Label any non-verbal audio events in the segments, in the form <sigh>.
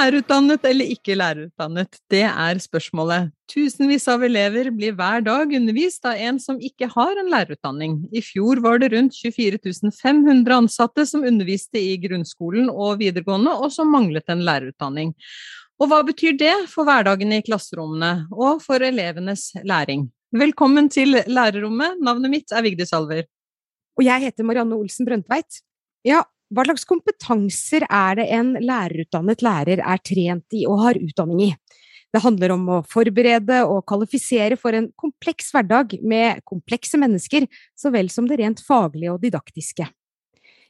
Lærerutdannet eller ikke lærerutdannet, det er spørsmålet. Tusenvis av elever blir hver dag undervist av en som ikke har en lærerutdanning. I fjor var det rundt 24 500 ansatte som underviste i grunnskolen og videregående, og som manglet en lærerutdanning. Og hva betyr det for hverdagen i klasserommene og for elevenes læring? Velkommen til lærerrommet, navnet mitt er Vigdis Alver. Og jeg heter Marianne Olsen Brøndtveit. Ja, hva slags kompetanser er det en lærerutdannet lærer er trent i og har utdanning i? Det handler om å forberede og kvalifisere for en kompleks hverdag med komplekse mennesker, så vel som det rent faglige og didaktiske.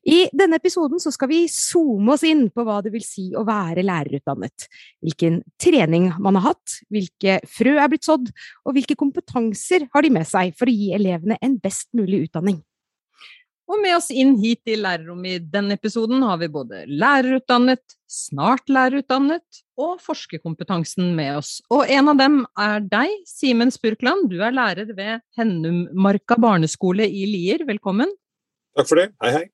I denne episoden skal vi zoome oss inn på hva det vil si å være lærerutdannet, hvilken trening man har hatt, hvilke frø er blitt sådd, og hvilke kompetanser har de med seg for å gi elevene en best mulig utdanning. Og med oss inn hit i lærerrommet i denne episoden har vi både lærerutdannet, snart lærerutdannet og forskerkompetansen med oss. Og en av dem er deg, Simen Spurkland. Du er lærer ved Hennummarka barneskole i Lier. Velkommen. Takk for det. Hei, hei.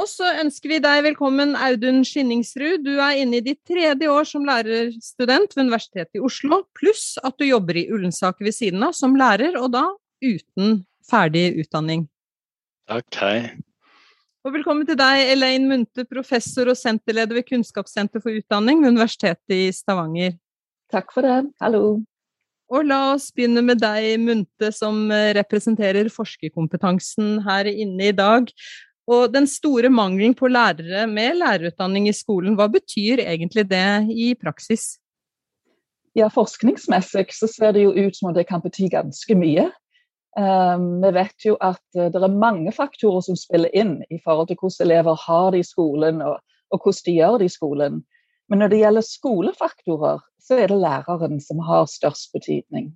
Og så ønsker vi deg velkommen, Audun Skinningsrud. Du er inne i ditt tredje år som lærerstudent ved Universitetet i Oslo, pluss at du jobber i Ullensaker ved siden av som lærer, og da uten ferdig utdanning. Takk, hei. Og velkommen til deg, Elaine Munthe, professor og senterleder ved Kunnskapssenter for utdanning ved Universitetet i Stavanger. Takk for det. Hallo. Og la oss begynne med deg, Munthe, som representerer forskerkompetansen her inne i dag. Og den store mangelen på lærere med lærerutdanning i skolen, hva betyr egentlig det i praksis? Ja, Forskningsmessig så ser det jo ut som om det kan bety ganske mye. Um, vi vet jo at uh, det er mange faktorer som spiller inn i forhold til hvordan elever har det i skolen og, og, hvordan de gjør det i skolen. Men når det gjelder skolefaktorer, så er det læreren som har størst betydning.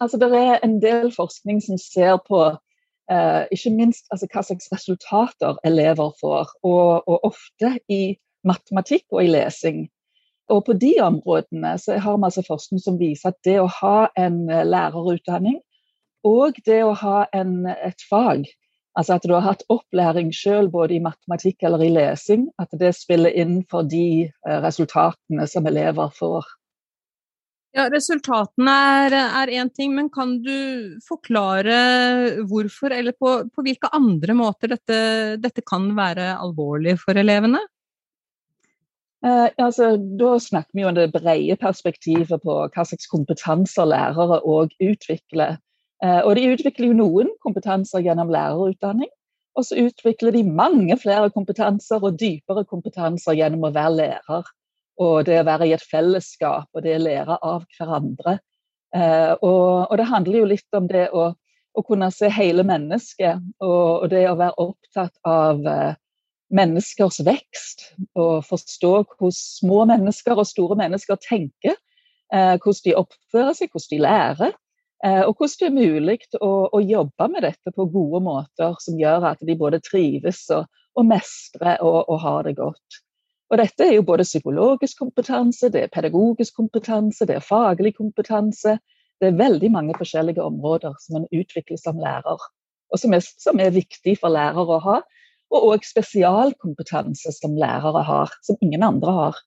Altså, det er en del forskning som ser på uh, ikke minst altså, hva slags resultater elever får, og, og, ofte i matematikk og i lesing. Og på de områdene så har vi altså forskning som viser at det å ha en uh, lærerutdanning og det å ha en, et fag. Altså at du har hatt opplæring selv både i matematikk eller i lesing. At det spiller inn for de eh, resultatene som elever får. Ja, Resultatene er én ting, men kan du forklare hvorfor, eller på, på hvilke andre måter dette, dette, kan være alvorlig for elevene? Eh, altså, da snakker vi om det brede perspektivet på hva slags kompetanser lærere òg utvikler. Eh, og de utvikler jo noen kompetanser gjennom lærerutdanning. Og så utvikler de mange flere kompetanser og dypere kompetanser gjennom å være lærer. Og det å være i et fellesskap og det å lære av hverandre. Eh, og, og det handler jo litt om det å, å kunne se hele mennesket, og, og, det å være opptatt av eh, menneskers vekst. Og forstå hvordan små mennesker og store mennesker tenker. hvordan de oppfører seg, hvordan de lærer. Eh, og hvordan det er mulig å, å, jobbe med dette på gode måter som gjør at de både trives og, og mestrer og, og, har det godt. Og Dette er jo både psykologisk kompetanse, det er pedagogisk kompetanse, det er faglig kompetanse. Det er veldig mange forskjellige områder som en utvikler som lærer, og som er, som er viktig for lærere å ha. Og òg spesialkompetanse som lærere har, som ingen andre har.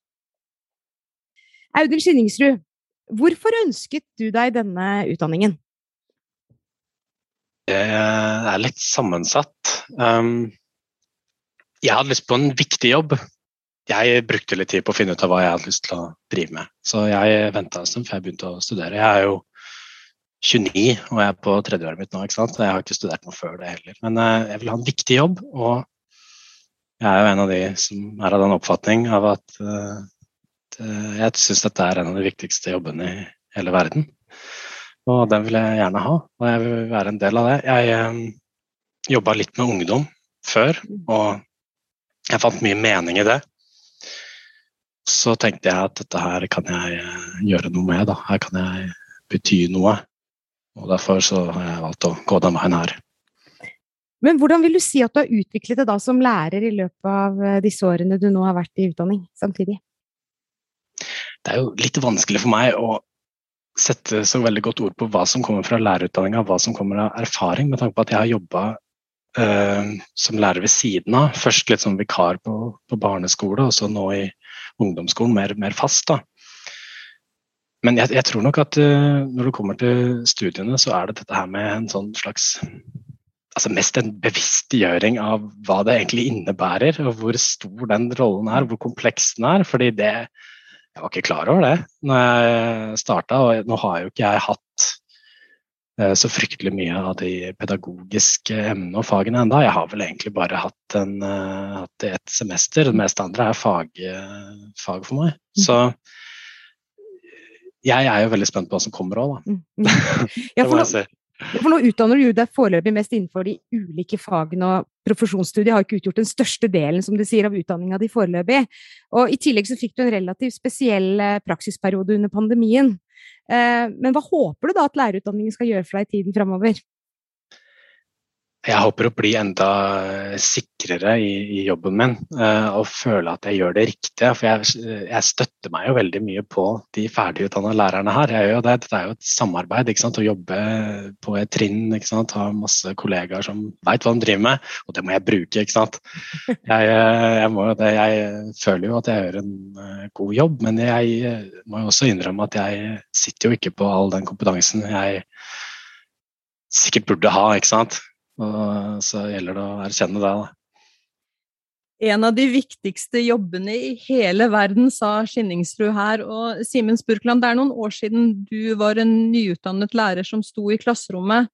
Audun Skinningsrud, Hvorfor ønsket du deg denne utdanningen? Det er litt sammensatt. Um, jeg hadde lyst på en viktig jobb. Jeg brukte litt tid på å finne ut av hva jeg hadde lyst til å drive med. Så jeg venta en stund før jeg begynte å studere. Jeg er jo 29 og jeg er på tredjeåret mitt nå. ikke sant? Jeg har ikke studert noe før det heller. Men uh, jeg vil ha en viktig jobb, og jeg er jo en av de som er av den oppfatning av at Eh, jeg syns dette er en av de viktigste jobbene i hele verden. Og den vil jeg gjerne ha, og jeg vil være en del av det. Jeg um, eh, jobba litt med ungdom før, og jeg fant mye mening i det. Så tenkte jeg at dette her kan jeg gjøre noe med, da. Her kan jeg bety noe. Og derfor så har jeg valgt å gå den veien her. Men hvordan vil du si at du har utviklet det da som lærer i løpet av disse årene du nå har vært i utdanning samtidig? det er jo litt vanskelig for meg å sette så veldig godt ord på hva som kommer fra lærerutdanninga, hva som kommer av erfaring, med tanke på at jeg har jobba uh, som lærer ved siden av. Først litt som vikar på, på barneskole, og så nå i ungdomsskolen mer, mer fast. da. Men jeg, jeg, tror nok at uh, når det kommer til studiene, så er det dette her med en sånn slags altså Mest en bevisstgjøring av hva det egentlig innebærer, og hvor stor den rollen er, hvor kompleks den er. fordi det jeg var ikke klar over det når jeg starta, og nå har jo ikke jeg hatt så fryktelig mye av de pedagogiske emnene og fagene enda. Jeg har vel egentlig bare hatt, en, uh, hatt et semester. Det meste andre er fag, uh, fag for meg. Mm. Så jeg er jo veldig spent på hva som kommer òg, da. Mm. mm. Ja, <laughs> for, nå, for nå utdanner du deg foreløpig mest innenfor de ulike fagene, og profesjonsstudiet har ikke utgjort den største delen som du sier, av utdanninga di foreløpig. Og I tillegg så fikk du en relativt spesiell eh, praksisperiode under pandemien. Eh, men hva håper du da at lærerutdanningen skal gjøre for deg i tiden framover? Jeg håper å bli enda sikrere i, i jobben min uh, og føle at jeg gjør det riktige. For jeg, jeg, støtter meg jo veldig mye på de ferdigutdanna lærerne her. Jeg gjør jo det. Dette er jo et samarbeid. ikke sant? Å jobbe på et trinn, ikke sant? ha masse kollegaer som veit hva de driver med. Og det må jeg bruke, ikke sant. Jeg, jeg, må, jeg føler jo at jeg gjør en uh, god jobb, men jeg må jo også innrømme at jeg sitter jo ikke på all den kompetansen jeg sikkert burde ha. ikke sant? Og så gjelder det å erkjenne det. da. En av de viktigste jobbene i hele verden, sa Skinningsrud her. Og Simen Spurkland, det er noen år siden du var en nyutdannet lærer som sto i klasserommet.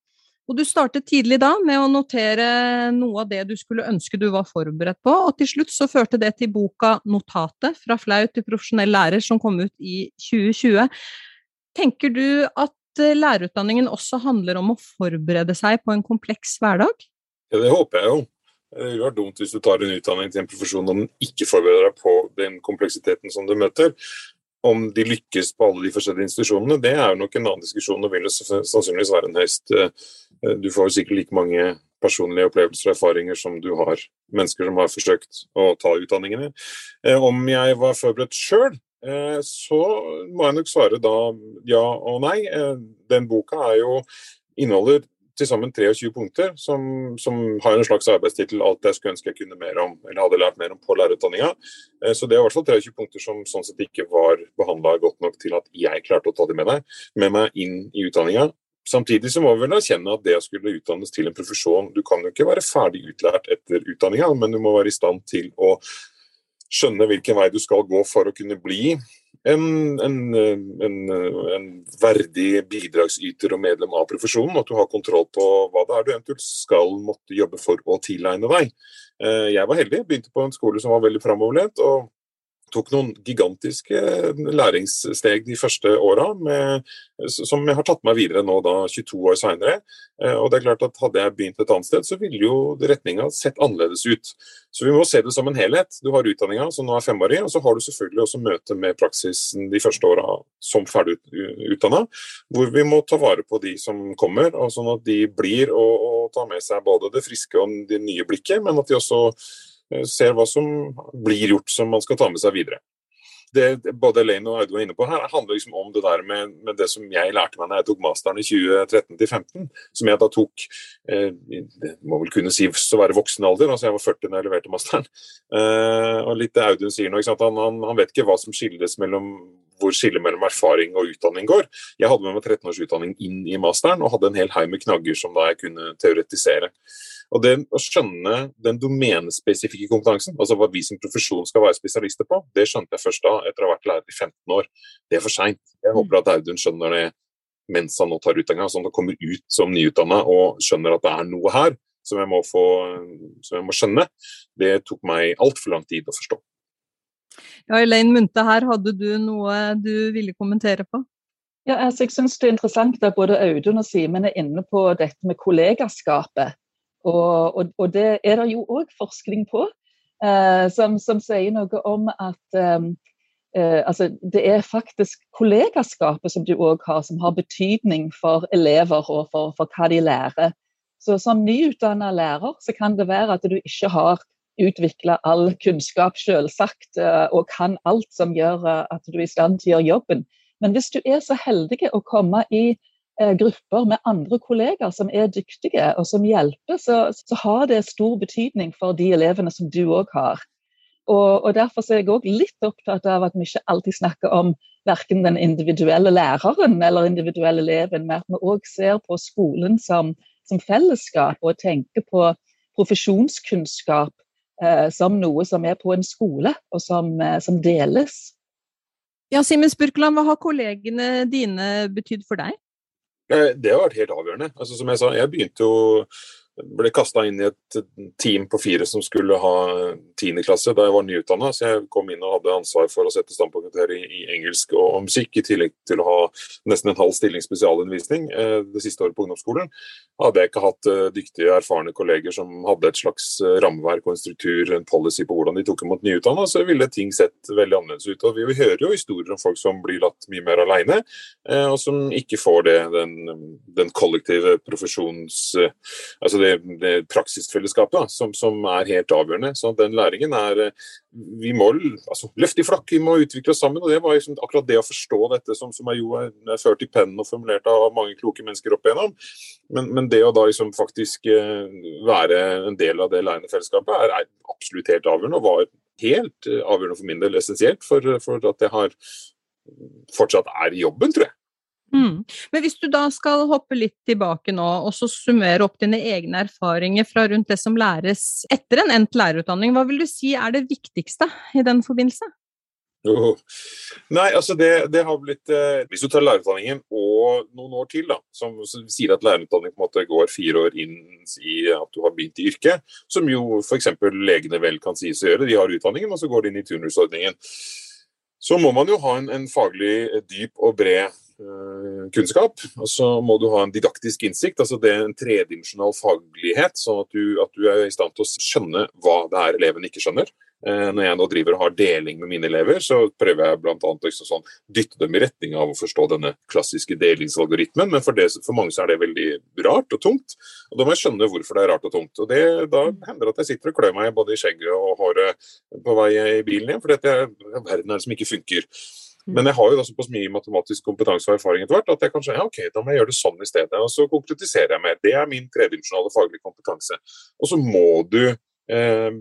Og du startet tidlig da med å notere noe av det du skulle ønske du var forberedt på, og til slutt så førte det til boka 'Notatet fra flau til profesjonell lærer', som kom ut i 2020. Tenker du at Eh, lærerutdanningen også handler om å forberede seg på en kompleks hverdag? Ja, det håper jeg jo. Det ville vært dumt hvis du tar en utdanning til en profesjon og den ikke forbereder deg på den kompleksiteten som du møter. Om de lykkes på alle de forskjellige institusjonene, det er jo nok en annen diskusjon og vil sannsynligvis være en høyst eh, Du får jo sikkert like mange personlige opplevelser og erfaringer som du har mennesker som har forsøkt å ta utdanningene. Eh, om jeg var forberedt sjøl, Eh, så må jeg nok svare da ja og nei. Eh, den boka er jo inneholder til sammen 23 punkter som, som har en slags arbeidstittel 'Alt jeg skulle ønske jeg kunne mer om', eller hadde lært mer om på lærerutdanninga. Eh, så det er i hvert fall 23 punkter som sånn sett ikke var behandla godt nok til at jeg klarte å ta dem med, deg, med meg inn i utdanninga. Samtidig så må vi vel erkjenne at det å skulle utdannes til en profesjon Du kan jo ikke være ferdig utlært etter utdanninga, men du må være i stand til å skjønne hvilken vei du skal gå for å kunne bli en, en, en, en, verdig bidragsyter og medlem av profesjonen. At du har kontroll på hva det er du eventuelt skal måtte jobbe for å tilegne deg. Eh, jeg var heldig, begynte på en skole som var veldig framoverlent. og tok noen gigantiske læringssteg de første åra, som jeg har tatt meg videre nå da 22 år seinere. Eh, og det er klart at hadde jeg begynt et annet sted, så ville jo retninga sett annerledes ut. Så vi må se det som en helhet. Du har utdanninga som nå er femårig, og så har du selvfølgelig også møte med praksisen de første åra som ferdig utdanna, hvor vi må ta vare på de som kommer, og sånn at de blir og, og tar med seg både det friske og det nye blikket, men at de også Eh, ser hva som blir gjort som man skal ta med seg videre. Det både Elaine og Audun var inne på her, handler liksom om det der med, med, det som jeg lærte meg da jeg tok masteren i 2013-2015, som jeg da tok eh, må vel kunne si å være voksen alder, altså jeg var 40 da jeg leverte masteren. Eh, og litt det Audun sier nå, han, han, han, vet ikke hva som skilles mellom hvor skillet mellom erfaring og utdanning går. Jeg hadde med meg 13 års utdanning inn i masteren og hadde en hel haug med knagger som da jeg kunne teoretisere. Og det Å skjønne den domenespesifikke kompetansen, altså hva vi som profesjon skal være spesialister på, det skjønte jeg først da, etter å ha vært lærer i 15 år. Det er for seint. Jeg håper at Audun skjønner det mens han nå tar utdanninga, sånn at han kommer ut som nyutdanna og skjønner at det er noe her som jeg må, få, som jeg må skjønne. Det tok meg altfor lang tid å forstå. Ja, Elaine Munthe, her hadde du noe du ville kommentere på? Ja, altså, jeg synes Det er interessant at både Audun og Simen er inne på dette med kollegaskapet. Og, og, og det er det jo òg forskning på, eh, som, som, sier noe om at eh, eh, altså, det er faktisk kollegaskapet som du òg har, som har betydning for elever og for, for hva de lærer. Så Som nyutdannet lærer så kan det være at du ikke har utvikla all kunnskap selvsagt, eh, og kan alt som gjør eh, at du er i stand til å gjøre jobben. Men hvis du er så heldig å komme i grupper med andre kollegaer som er dyktige og som hjelper, så, så har det stor betydning for de elevene som du òg har. Og, og, Derfor er jeg òg litt opptatt av at vi ikke alltid snakker om verken den individuelle læreren eller individuelle eleven, men at vi òg ser på skolen som, som, fellesskap og tenker på profesjonskunnskap eh, som noe som er på en skole, og som, eh, som deles. Ja, Simen Spurkeland, hva har kollegene dine betydd for deg? Eh, det har vært helt avgjørende. Altså, som jeg sa, jeg begynte jo ble kasta inn i et team på fire som skulle ha tiendeklasse da jeg var nyutdanna. Så jeg kom inn og hadde ansvar for å sette standpunktkarakter i, i, engelsk og, musikk, i tillegg til å ha nesten en halv stilling spesialundervisning eh, det siste året på ungdomsskolen. Hadde jeg ikke hatt eh, dyktige, erfarne kolleger som hadde et slags eh, rammeverk og en struktur, en policy på hvordan de tok imot nyutdanna, så ville ting sett veldig annerledes ut. Og vi, vi, hører jo historier om folk som blir latt mye mer aleine, eh, og som ikke får det, den, den kollektive profesjons... Altså det, det praksisfellesskapet som, som, er helt avgjørende. Så den læringen er Vi må altså, løfte i flakk, vi må utvikle oss sammen. og Det var liksom akkurat det å forstå dette som, som er jo er ført i pennen og formulert av mange kloke mennesker opp igjennom. Men, men det å da liksom faktisk eh, være en del av det lærende fellesskapet er, er, absolutt helt avgjørende, og var helt eh, avgjørende for min del essensielt for, for at jeg har fortsatt er i jobben, tror jeg. Mm. Men hvis du da skal hoppe litt tilbake nå, og så summere opp dine egne erfaringer fra rundt det som læres etter en endt lærerutdanning, hva vil du si er det viktigste i den forbindelse? Oh. Nei, altså det, det har blitt eh, Hvis du tar lærerutdanningen og noen år til, da, som, som sier at lærerutdanning på en måte går fire år inn i at du har begynt i yrket, som jo f.eks. legene vel kan sies å gjøre. De har utdanningen, og så går de inn i turnusordningen. Så må man jo ha en, en faglig dyp og bred Eh, kunnskap. Og så må du ha en didaktisk innsikt, altså det er en tredimensjonal faglighet, sånn at at du, er i stand til å skjønne hva det er eleven ikke skjønner. Eh, når jeg nå driver og har deling med mine elever, så prøver jeg bl.a. å liksom sånn, dytte dem i retning av å forstå denne klassiske delingsalgoritmen, men for, det, for, mange så er det veldig rart og tungt. Og Da må jeg skjønne hvorfor det er rart og tungt. Og det, Da hender det at jeg sitter og klør meg både i skjegget og håret på vei i bilen igjen, fordi at jeg, verden er det som ikke funker. Mm. Men jeg har jo da såpass mye matematisk kompetanse og erfaring etter hvert at jeg kanskje ja, ok, da må jeg gjøre det sånn i stedet. Og så konkretiserer jeg mer. Det er min tredimensjonale faglige kompetanse. Og så må du eh,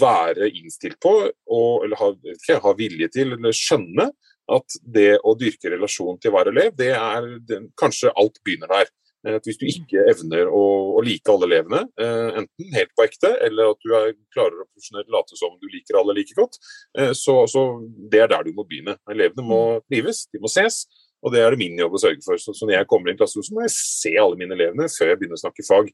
være innstilt på, og, eller ha, ikke, ha, vilje til, eller skjønne at det å dyrke relasjon til hver elev, det er det, kanskje alt begynner der. Eh, at Hvis du ikke evner å, å like alle elevene, eh, enten helt på ekte, eller at du er, klarer å profesjonelt late som du liker alle like godt, eh, så, så, det er der du må begynne. Elevene må mm. trives, de må ses, og det er det min jobb å sørge for. Så, så når jeg kommer inn i klasserommet, så må jeg se alle mine elevene før jeg begynner å snakke fag.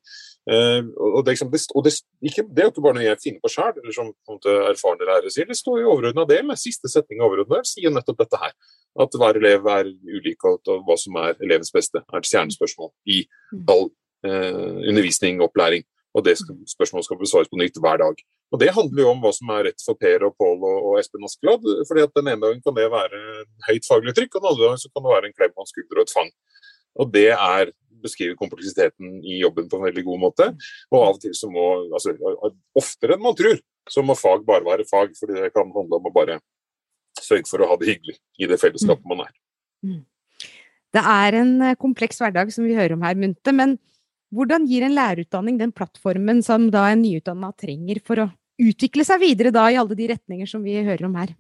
Eh, og, det, liksom, det, og det, ikke, det, er jo ikke bare noe jeg finner på sjøl, eller som på erfarne lærere sier. Det står i overordna del. Siste setning i overordna del sier nettopp dette her. At hver elev er ulik, og, hva som er elevens beste, er et stjernespørsmål i mm. all eh, undervisning og opplæring. Og det spørsmålet skal besvares på nytt hver dag. Og Det handler jo om hva som er rett for Per og Pål og, og, Espen Askeladd. fordi at Den ene dagen kan det være høyt faglig trykk, og den andre dagen så kan det være en klem på en skulder og et fang. Og Det er beskriver kompleksiteten i jobben på en veldig god måte. Og av og til så må, altså oftere enn man tror, så må fag bare være fag. fordi det kan handle om å bare sørge for å ha det hyggelig i det fellesskapet man er. Mm. Det er en eh, kompleks hverdag som vi hører om her, Munte. Men hvordan gir en lærerutdanning den plattformen som da en nyutdanna trenger for å utvikle seg videre da i alle de retninger som vi hører om her?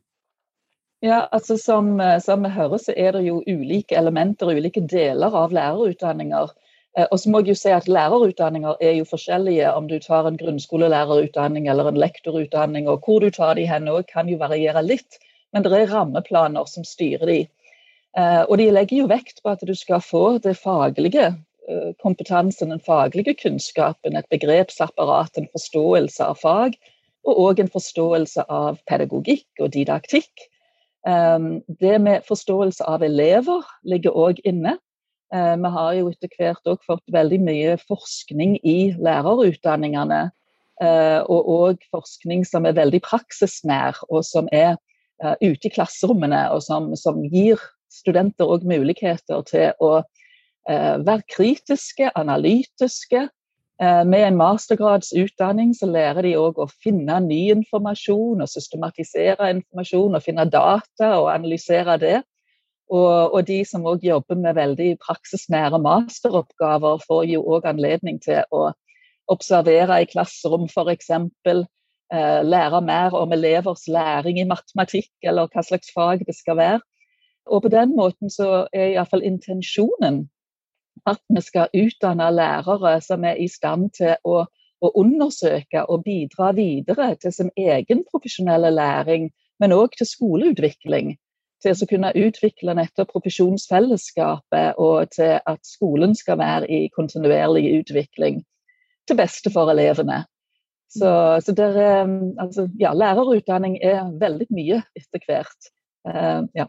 Ja, altså som, eh, som vi hører, så er det jo ulike elementer og ulike deler av lærerutdanninger. Eh, og så må jeg jo si at Lærerutdanninger er jo forskjellige om du tar en grunnskolelærerutdanning eller en lektorutdanning. og Hvor du tar de hen òg kan jo variere litt, men det er rammeplaner som styrer de. Eh, og de legger jo vekt på at du skal få det faglige Eh, kompetansen, den faglige kunnskapen, et begrepsapparat, en forståelse av fag, og òg en forståelse av pedagogikk og didaktikk. Ehm, det med forståelse av elever ligger òg inne. Eh, vi har jo etter hvert òg fått veldig mye forskning i lærerutdanningene. Eh, og òg forskning som er veldig praksisnær, og som er ute i klasserommene, og som, som gir studenter òg muligheter til å Eh, være kritiske, analytiske. Eh, med en mastergradsutdanning så lærer de òg å finne ny informasjon og systematisere informasjon og finne data og analysere det. Og, og de som òg jobber med veldig praksisnære masteroppgaver, får jo òg anledning til å observere i klasserom f.eks. Eh, lære mer om elevers læring i matematikk, eller hva slags fag det skal være. Og på den måten så er iallfall intensjonen at vi skal utdanne lærere som er i stand til å, å undersøke og bidra videre til sin egen profesjonelle læring, men òg til skoleutvikling. Til å kunne utvikle nettopp profesjonsfellesskapet, og til at skolen skal være i kontinuerlig utvikling. Til beste for elevene. Så, så der, altså, ja, lærerutdanning er veldig mye etter hvert. Uh, ja.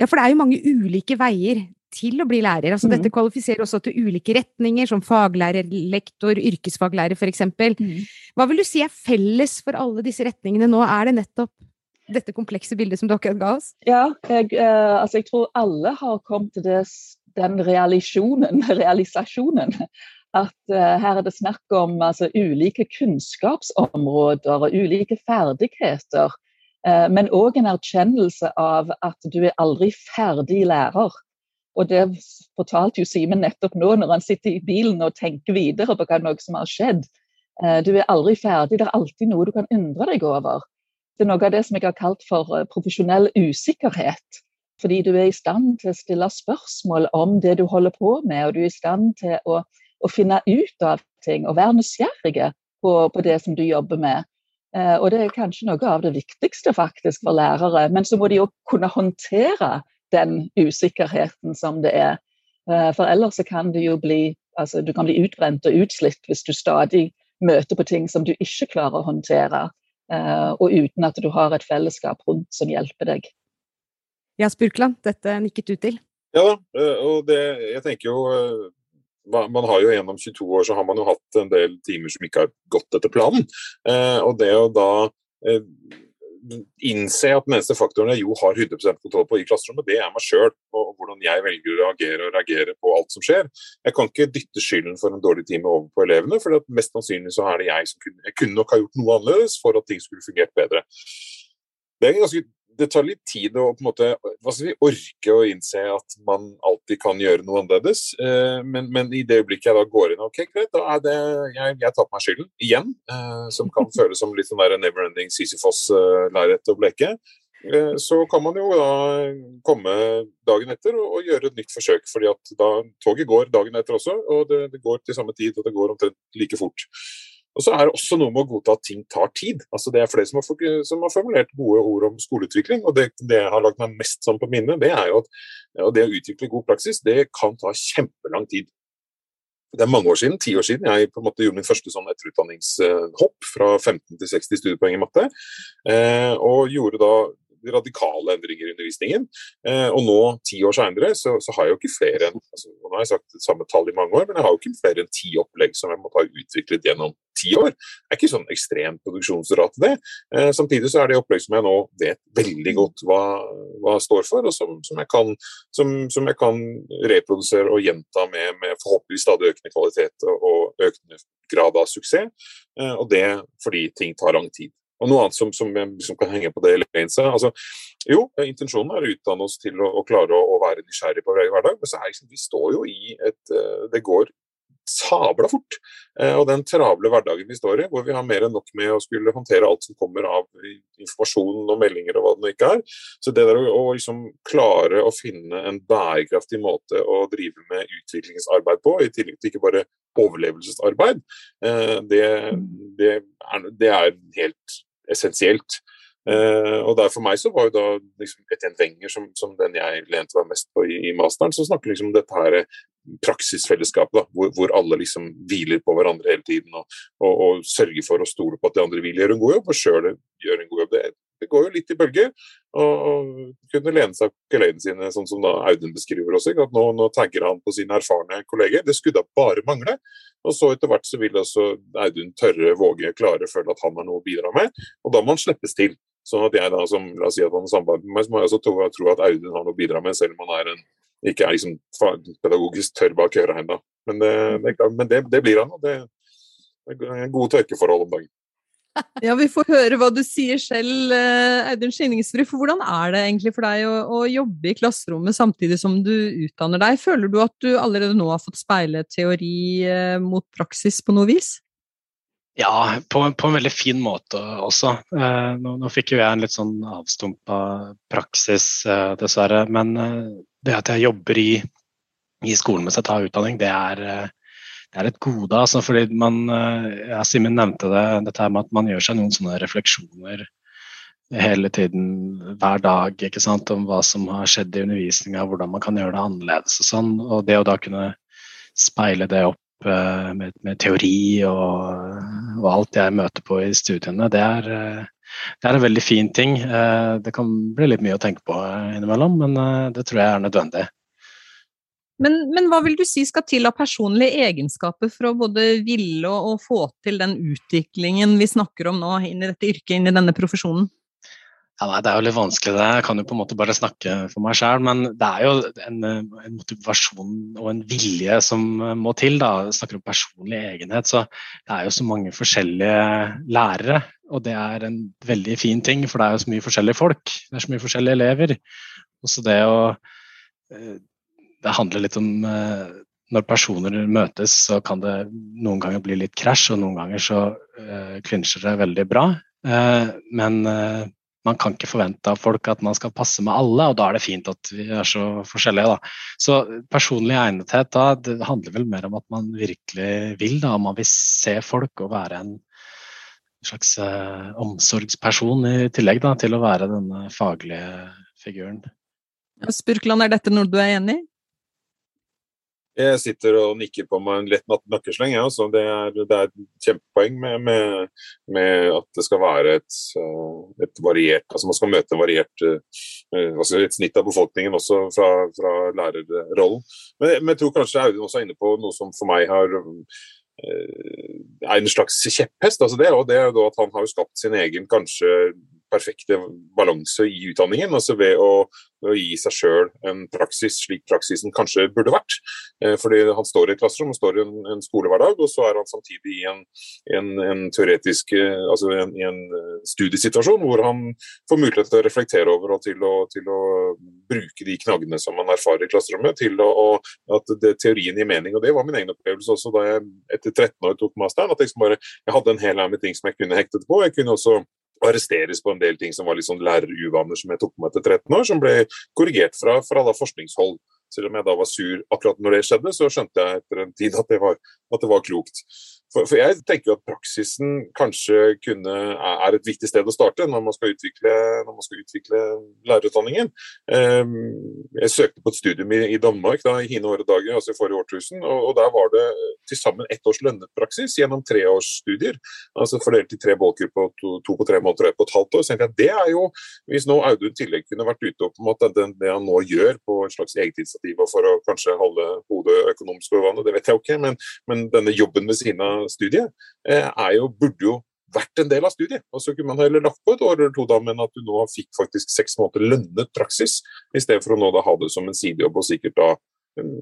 ja, for det er jo mange ulike veier til å bli lærer. Altså, mm. Dette kvalifiserer også til ulike retninger, som faglærer, lektor, yrkesfaglærer f.eks. Mm. Hva vil du si er felles for alle disse retningene nå? Er det nettopp dette komplekse bildet som dere ga oss? Ja, jeg, eh, altså jeg tror alle har kommet til det, den realisjonen, <laughs> realisasjonen at uh, her er det snakk om altså, ulike kunnskapsområder og ulike ferdigheter. Uh, men òg en erkjennelse av at du er aldri ferdig lærer. Og det fortalte jo Simen nettopp nå, når han sitter i bilen og tenker videre på hva noe som har skjedd. Eh, du er aldri ferdig, det er alltid noe du kan undre deg over. Det er noe av det som jeg har kalt for eh, profesjonell usikkerhet. Fordi du er i stand til å stille spørsmål om det du holder på med, og du er i stand til å, å finne ut av ting og være nysgjerrige på, på, det som du jobber med. Eh, og det er kanskje noe av det viktigste faktisk for lærere. Men så må de jo kunne håndtere den usikkerheten som det er. Eh, for ellers så kan du jo bli, altså, du kan bli utbrent og utslitt hvis du stadig møter på ting som du ikke klarer å håndtere, eh, og uten at du har et fellesskap rundt som hjelper deg. Ja, Spurkland, dette nikket du til? Ja og det, jeg tenker jo man har jo Gjennom 22 år så har man jo hatt en del timer som ikke har gått etter planen. og det å da innse at den eneste faktoren jeg jo har 100% kontroll på i klasserommet, det er meg sjøl. Og hvordan jeg velger å reagere og reagere på alt som skjer. Jeg kan ikke dytte skylden for en dårlig time over på elevene, for mest sannsynlig så er det jeg som kunne, jeg kunne nok ha gjort noe annerledes for at ting skulle fungert bedre. Det er ganske det tar litt tid å på en måte, hva skal vi orke å innse at man alltid kan gjøre noe annerledes. Eh, men, men, i det øyeblikket jeg da går inn ok, greit, da er det jeg, jeg tar på meg skylden igjen. Eh, som kan <laughs> føles som litt sånn never-ending Sisyfos-lerret å bleke. Eh, så kan man jo da komme dagen etter og, og, gjøre et nytt forsøk. fordi at da Toget går dagen etter også, og det, det går til samme tid og det går omtrent like fort. Og så er det også noe med å godta at ting tar tid. Altså Det er flere som har, som har formulert gode ord om skoleutvikling. og det, det, jeg har lagt meg mest sånn på minne, det er jo at ja, det å utvikle god praksis, det kan ta kjempelang tid. Det er mange år siden, ti år siden, jeg på en måte gjorde min første sånn etterutdanningshopp fra 15 til 60 studiepoeng i matte. Eh, og gjorde da radikale endringer i undervisningen. Eh, og nå, ti år seinere, så, så, har jeg jo ikke flere enn altså, Nå har jeg sagt samme tall i mange år, men jeg har jo ikke flere enn ti opplegg som jeg måtte ha utviklet gjennom ti år. Det er ikke sånn ekstrem produksjonsrate, det. Eh, samtidig så er det opplegg som jeg nå vet veldig godt hva, hva står for, og som, som, jeg kan, som, som, jeg kan, reprodusere og gjenta med, med forhåpentligvis stadig økende kvalitet og, og økende grad av suksess. Eh, og det fordi ting tar lang tid. Og noe annet som, som, som kan henge på det Elaine altså, Jo, intensjonen er å utdanne oss til å, å klare å, å, være nysgjerrig på hverdag, men så er liksom, vi står jo i et eh, Det går sabla fort. Eh, og den travle hverdagen vi står i, hvor vi har mer enn nok med å skulle håndtere alt som kommer av informasjon og meldinger og hva det nå ikke er. Så det der å, liksom klare å finne en bærekraftig måte å drive med utviklingsarbeid på, i tillegg til ikke bare overlevelsesarbeid, eh, det, det, er, det er helt essensielt. Uh, og der For meg så var jo da liksom Etienne Wenger som, som, den jeg lente meg mest på i, i masteren, som snakker liksom om dette her praksisfellesskapet, da, hvor, hvor, alle liksom hviler på hverandre hele tiden og, og, og, sørger for å stole på at de andre vil gjøre en god jobb, og sjøl gjør en god jobb. Det, det, går jo litt i bølger. Og, og kunne lene seg på kollegene sine, sånn som da Audun beskriver også. at nå, nå, tagger han på sine erfarne kolleger. Det skulle da bare mangle. Og så etter hvert så vil også Audun tørre, våge, klare, føle at han har noe å bidra med. Og da må han slippes til. Sånn at jeg da, som la oss si at han samarbeider med meg, så må jeg også tro at Audun har noe å bidra med, selv om han er en ikke er liksom pedagogisk tørr bak øret ennå. Men, det, det, men det, det, blir han. og det, det er gode tørkeforhold om dagen. <laughs> Ja, vi får høre hva du sier selv, eh, Audun Skinningsrud. For hvordan er det egentlig for deg å, å, jobbe i klasserommet samtidig som du utdanner deg? Føler du at du allerede nå har fått speile teori eh, mot praksis på noe vis? Ja, på, på en veldig fin måte også. Eh, nå, nå, fikk jo jeg en litt sånn avstumpa praksis, eh, dessverre. Men eh, det at jeg jobber i, i skolen mens jeg tar utdanning, det er eh, det er et gode. Altså, fordi man, eh, ja, Simen nevnte det, dette med at man gjør seg noen sånne refleksjoner hele tiden, hver dag, ikke sant, om hva som har skjedd i undervisninga, hvordan man kan gjøre det annerledes og sånn. Og det å da kunne speile det opp med, med, teori og, og, alt jeg møter på i studiene, det er, uh, det er en veldig fin ting. Uh, det kan bli litt mye å tenke på innimellom, men det tror jeg er nødvendig. Men, men, hva vil du si skal til av personlige egenskaper for å både ville og, få til den utviklingen vi snakker om nå, inn i dette yrket, inn i denne profesjonen? Ja, nei, Det er jo litt vanskelig, det. Jeg kan jo på en måte bare snakke for meg sjøl. Men det er jo en, en, motivasjon og en vilje som må til. da. Jeg snakker om personlig egenhet. Så det er jo så mange forskjellige lærere. Og det er en veldig fin ting, for det er jo så mye forskjellige folk. Det er så mye forskjellige elever. Og så det å eh, det handler litt om eh, når personer møtes, så kan det noen ganger bli litt krasj, og noen ganger så klinsjer det veldig bra. Men man kan ikke forvente av folk at man skal passe med alle, og da er det fint at vi er så forskjellige. Da. Så personlig egnethet da, det handler vel mer om at man virkelig vil, da, man vil se folk og være en slags omsorgsperson i tillegg da, til å være denne faglige figuren. Spurkland, er dette noe du er enig i? Jeg sitter og nikker på meg en lett nakkesleng. Ja, det, er, det er et kjempepoeng med, med, med, at det skal være et, eh, et variert altså Man skal møte en variert altså et snitt av befolkningen også fra, fra lærerrollen. Men, men, jeg tror kanskje Audun også er inne på noe som for meg har er en slags kjepphest. altså det, og det er jo at Han har skapt sin egen kanskje perfekte balanse i utdanningen. altså Ved å, å gi seg sjøl en praksis slik praksisen kanskje burde vært. Eh, fordi Han står i et klasserom, og står i en, en skolehverdag, og så er han samtidig i en, en, en teoretisk eh, altså en, eh, studiesituasjon hvor han får mulighet til å reflektere over og til å, til å bruke de knaggene som man erfarer i klasserommet, til å, at det, teorien gir mening. og Det var min egen opplevelse også da jeg etter 13 år tok masteren. at Jeg, bare, jeg hadde en hel haug med ting som jeg kunne hektet på. Jeg kunne også arresteres på en del ting som var litt sånn læreruvaner som jeg tok med etter 13 år, som ble korrigert fra, fra forskningshold. Selv om jeg da var sur akkurat når det skjedde, så skjønte jeg etter en tid at det var, at det var klokt. For, for, jeg tenker jo at praksisen kanskje kunne, er et viktig sted å starte når man skal utvikle, man skal utvikle lærerutdanningen. Um, jeg søkte på et studium i, i Danmark da, i hine åre dager, altså i forrige årtusen, og, og der var det til sammen ett års lønnet praksis gjennom treårsstudier. Altså fordelt i tre bolker på to, to på tre måneder og ett på et halvt år. Så jeg, det er jo, Hvis nå Audun i tillegg kunne vært ute på en måte det, det han nå gjør på et slags eget initiativ for å kanskje holde hodet økonomisk over vannet, det vet jeg ikke, men denne jobben ved siden av studiet, eh, er jo, burde jo vært en del av studiet. Og så kunne man heller lagt på et år eller to da, men at du nå fikk faktisk seks måneder lønnet praksis, i stedet for å nå da ha det som en sidejobb og sikkert da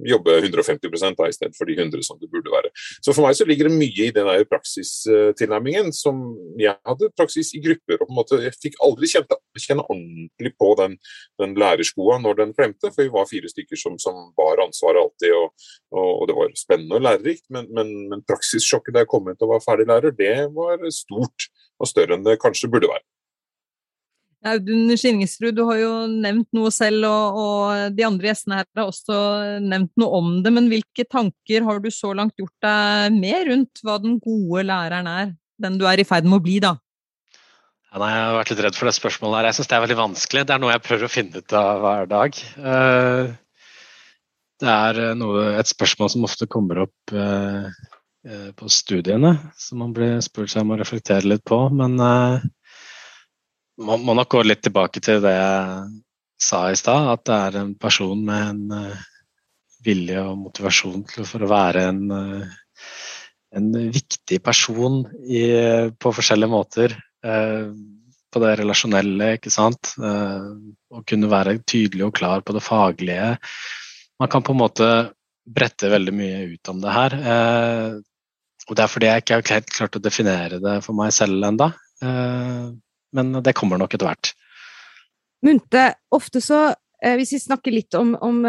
jobbe 150 da, i stedet for de 100 som det burde være. Så For meg så ligger det mye i den der praksistilnærmingen. som Jeg hadde praksis i grupper. og på en måte Jeg fikk aldri kjente, kjenne ordentlig på den, den lærerskoa når den klemte, for vi var fire stykker som, som bar ansvaret alltid. Og, og, og, det var spennende og lærerikt, men, men, men praksissjokket da jeg kom ut og var ferdig lærer, det var stort og større enn det kanskje burde være. Audun Skinningsrud, du har jo nevnt noe selv, og, og, de andre gjestene her har også nevnt noe om det. Men hvilke tanker har du så langt gjort deg med rundt hva den gode læreren er? Den du er i ferd med å bli, da? Ja, nei, jeg har vært litt redd for det spørsmålet her. Jeg syns det er veldig vanskelig. Det er noe jeg prøver å finne ut av hver dag. Eh, det er eh, noe, et spørsmål som ofte kommer opp eh, på studiene, som man blir spurt seg om å reflektere litt på. Men må, må nok gå litt tilbake til det jeg sa i stad, at det er en person med en uh, vilje og motivasjon for å være en, uh, en viktig person i, på forskjellige måter. Uh, på det relasjonelle, ikke sant. Å kunne være tydelig og klar på det faglige. Man kan på en måte brette veldig mye ut om det her. og Det er fordi jeg ikke har klart å definere det for meg selv enda. Men det kommer nok etter hvert. Munte, ofte så hvis vi snakker litt om, om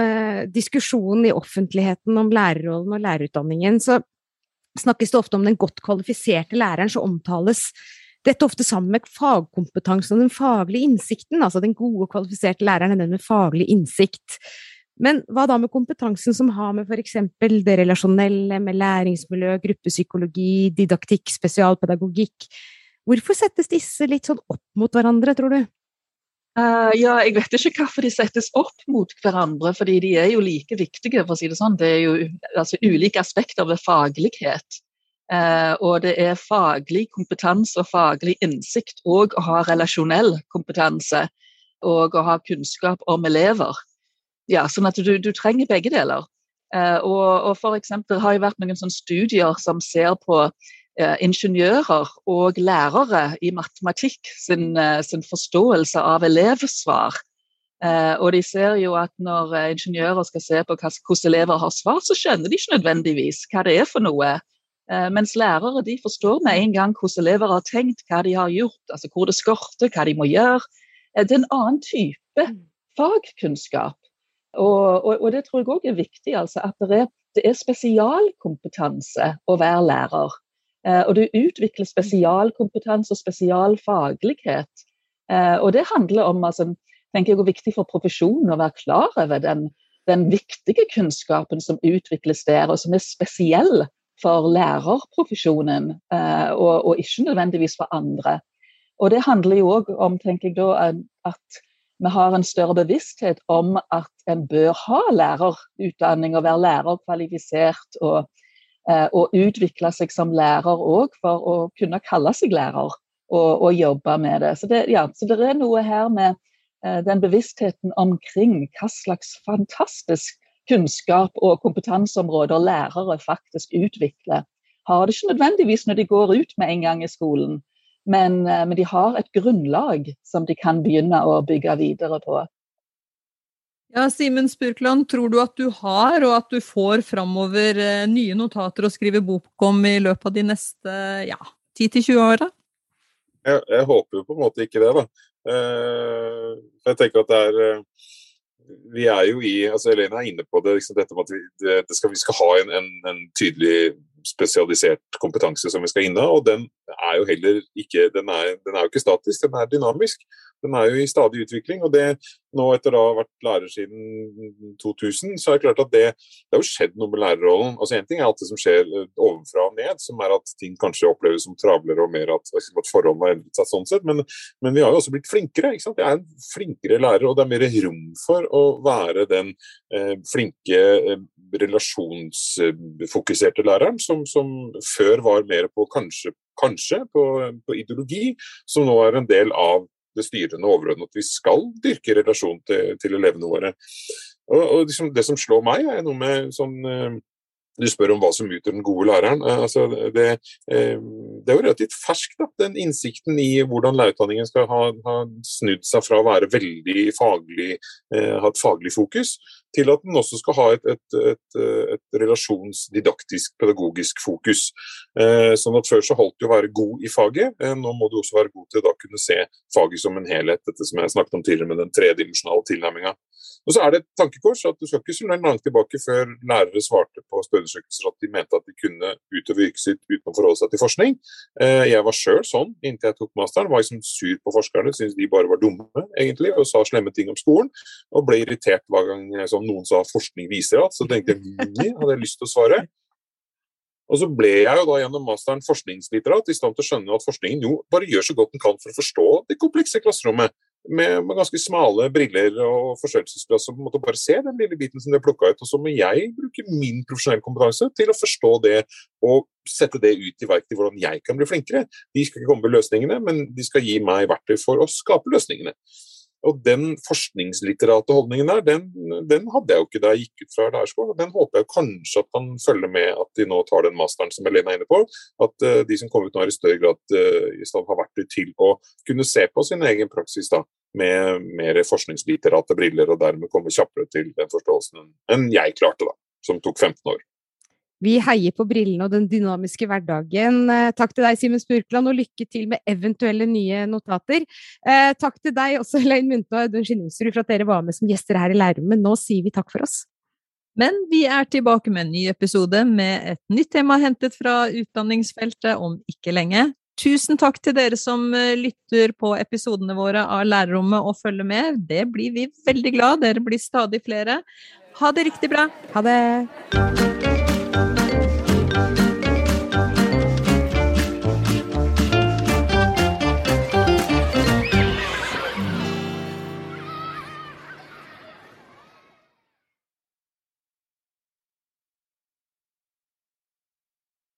diskusjonen i offentligheten om lærerrollen og lærerutdanningen, så snakkes det ofte om den godt kvalifiserte læreren, så omtales dette ofte sammen med fagkompetansen og den faglige innsikten, altså den gode, kvalifiserte læreren er den med faglig innsikt. Men hva da med kompetansen som har med f.eks. det relasjonelle, med læringsmiljø, gruppepsykologi, didaktikk, spesialpedagogikk Hvorfor settes disse litt sånn opp mot hverandre, tror du? Uh, ja, jeg vet ikke hvorfor de settes opp mot hverandre, fordi de er jo like viktige, for å si det sånn. Det er jo altså, ulike aspekter ved faglighet. Uh, og det er faglig kompetanse og faglig innsikt og å ha relasjonell kompetanse og å ha kunnskap om elever. Ja, sånn at du, du trenger begge deler. Uh, og, og eksempel har det vært noen studier som ser på ingeniører og lærere i matematikk sin, sin forståelse av elevsvar. og de ser jo at når ingeniører skal se på hvordan elever har svar, så skjønner de ikke nødvendigvis hva det er for noe. Eh, mens lærere de forstår med en gang hvordan elever har tenkt, hva de har gjort, altså hvor det skorter, hva de må gjøre. Eh, det er en annen type mm. fagkunnskap. Og, og, og det tror jeg òg er viktig. Altså at det er, det er, spesialkompetanse å være lærer. Eh, og du utvikler spesialkompetanse og spesialfaglighet. Og det handler om altså, tenker jeg er viktig for profesjonen å være klar over den, den viktige kunnskapen som utvikles der, og som er spesiell for lærerprofesjonen, eh, og, og, ikke nødvendigvis for andre. Og Det handler jo òg om tenker jeg da, at vi har en større bevissthet om at en bør ha lærerutdanning og være lærerkvalifisert. Og, eh, og utvikle seg som lærer òg for å kunne kalle seg lærer og, og jobbe med det. Så, det. ja, så det er noe her med eh, den bevisstheten omkring hva slags fantastisk kunnskap og kompetanseområder lærere faktisk utvikler. Har det ikke nødvendigvis når de går ut med en gang i skolen, men, eh, men de har et grunnlag som de kan begynne å bygge videre på. Ja, Simen Spurkland, tror du at du har, og at du får framover eh, nye notater å skrive bok om i løpet av de neste ja, 10-20 åra? Jeg, jeg, håper jo på en måte ikke det, da. Uh, jeg tenker at det er vi er jo i altså Elena er inne på det, liksom dette med at vi, det skal, vi skal ha en, en, en, tydelig spesialisert kompetanse som vi skal inne, og den er jo heller ikke den er, den er jo ikke statisk, den er dynamisk. Den er jo i stadig utvikling. og det nå etter å ha vært lærer siden 2000, så er det klart at det, det har jo skjedd noe med lærerrollen. Altså Én ting er alt det som skjer eh, ovenfra og ned, som er at ting kanskje oppleves som travlere og mer at, at forholdene har endret seg sånn sett, men, men, vi har jo også blitt flinkere. ikke sant? Jeg er en flinkere lærer, og det er mer rom for å være den eh, flinke, eh, relasjonsfokuserte læreren som, som, før var mer på kanskje, kanskje på, på ideologi, som nå er en del av det styrende overordnede at vi skal dyrke relasjon til, til elevene våre. Og, og liksom, Det som slår meg, er noe med sånn eh, du spør om hva som utgjør den gode læreren. Eh, altså det, eh, det, er jo relativt ferskt, da, den innsikten i hvordan lærerutdanningen skal ha, ha, snudd seg fra å være veldig faglig, ha et faglig fokus, til at den også skal ha et, et, et, et relasjonsdidaktisk, pedagogisk fokus. Eh, sånn at Før så holdt det å være god i faget, eh, nå må du også være god til å da kunne se faget som en helhet. Dette som jeg snakket om tidligere med den tredimensjonale tilnærminga. Og så er det et tankekors at Du skal ikke så langt tilbake før lærere svarte på spørreundersøkelser at de mente at de kunne utøve yrket sitt uten å forholde seg til forskning. Eh, jeg var sjøl sånn inntil jeg tok masteren. Var liksom sur på forskerne, syntes de bare var dumme egentlig, og sa slemme ting om skolen. Og ble irritert hver gang sånn, noen sa forskning viser at. Så tenkte jeg nei, hadde jeg lyst til å svare. Og så ble jeg jo da gjennom masteren forskningslitterat i stand til å skjønne at forskningen jo bare gjør så godt den kan for å forstå det komplekse klasserommet med, med, ganske smale briller og forstørrelsesglass som på en måte bare se den lille biten som de har plukka ut. Og så må jeg bruke min profesjonelle kompetanse til å forstå det og sette det ut i verk til hvordan jeg kan bli flinkere. De skal ikke komme med løsningene, men de skal gi meg verktøy for å skape løsningene. Og den forskningslitterate holdningen der, den, den, hadde jeg jo ikke da jeg gikk ut fra lærerskolen. Den håper jeg kanskje at kan følge med at de nå tar den masteren som Helene er inne på. At uh, de som kommer ut nå i større grad uh, i stand har vært til å kunne se på sin egen praksis da, med mer forskningslitterate briller, og dermed komme kjappere til den forståelsen enn jeg klarte, da, som tok 15 år. Vi heier på brillene og den dynamiske hverdagen. Eh, takk til deg, Simen Spurkland, og lykke til med eventuelle nye notater. Eh, takk til deg også, <laughs> Elaine Munthe og Audun Skinningsrud, for at dere var med som gjester her i Lærerrommet. Nå sier vi takk for oss. Men vi er tilbake med en ny episode med et nytt tema hentet fra utdanningsfeltet om ikke lenge. Tusen takk til dere som eh, lytter på episodene våre av Lærerrommet og følger med. Det blir vi veldig glad. Dere blir stadig flere. Ha det riktig bra. Ha det.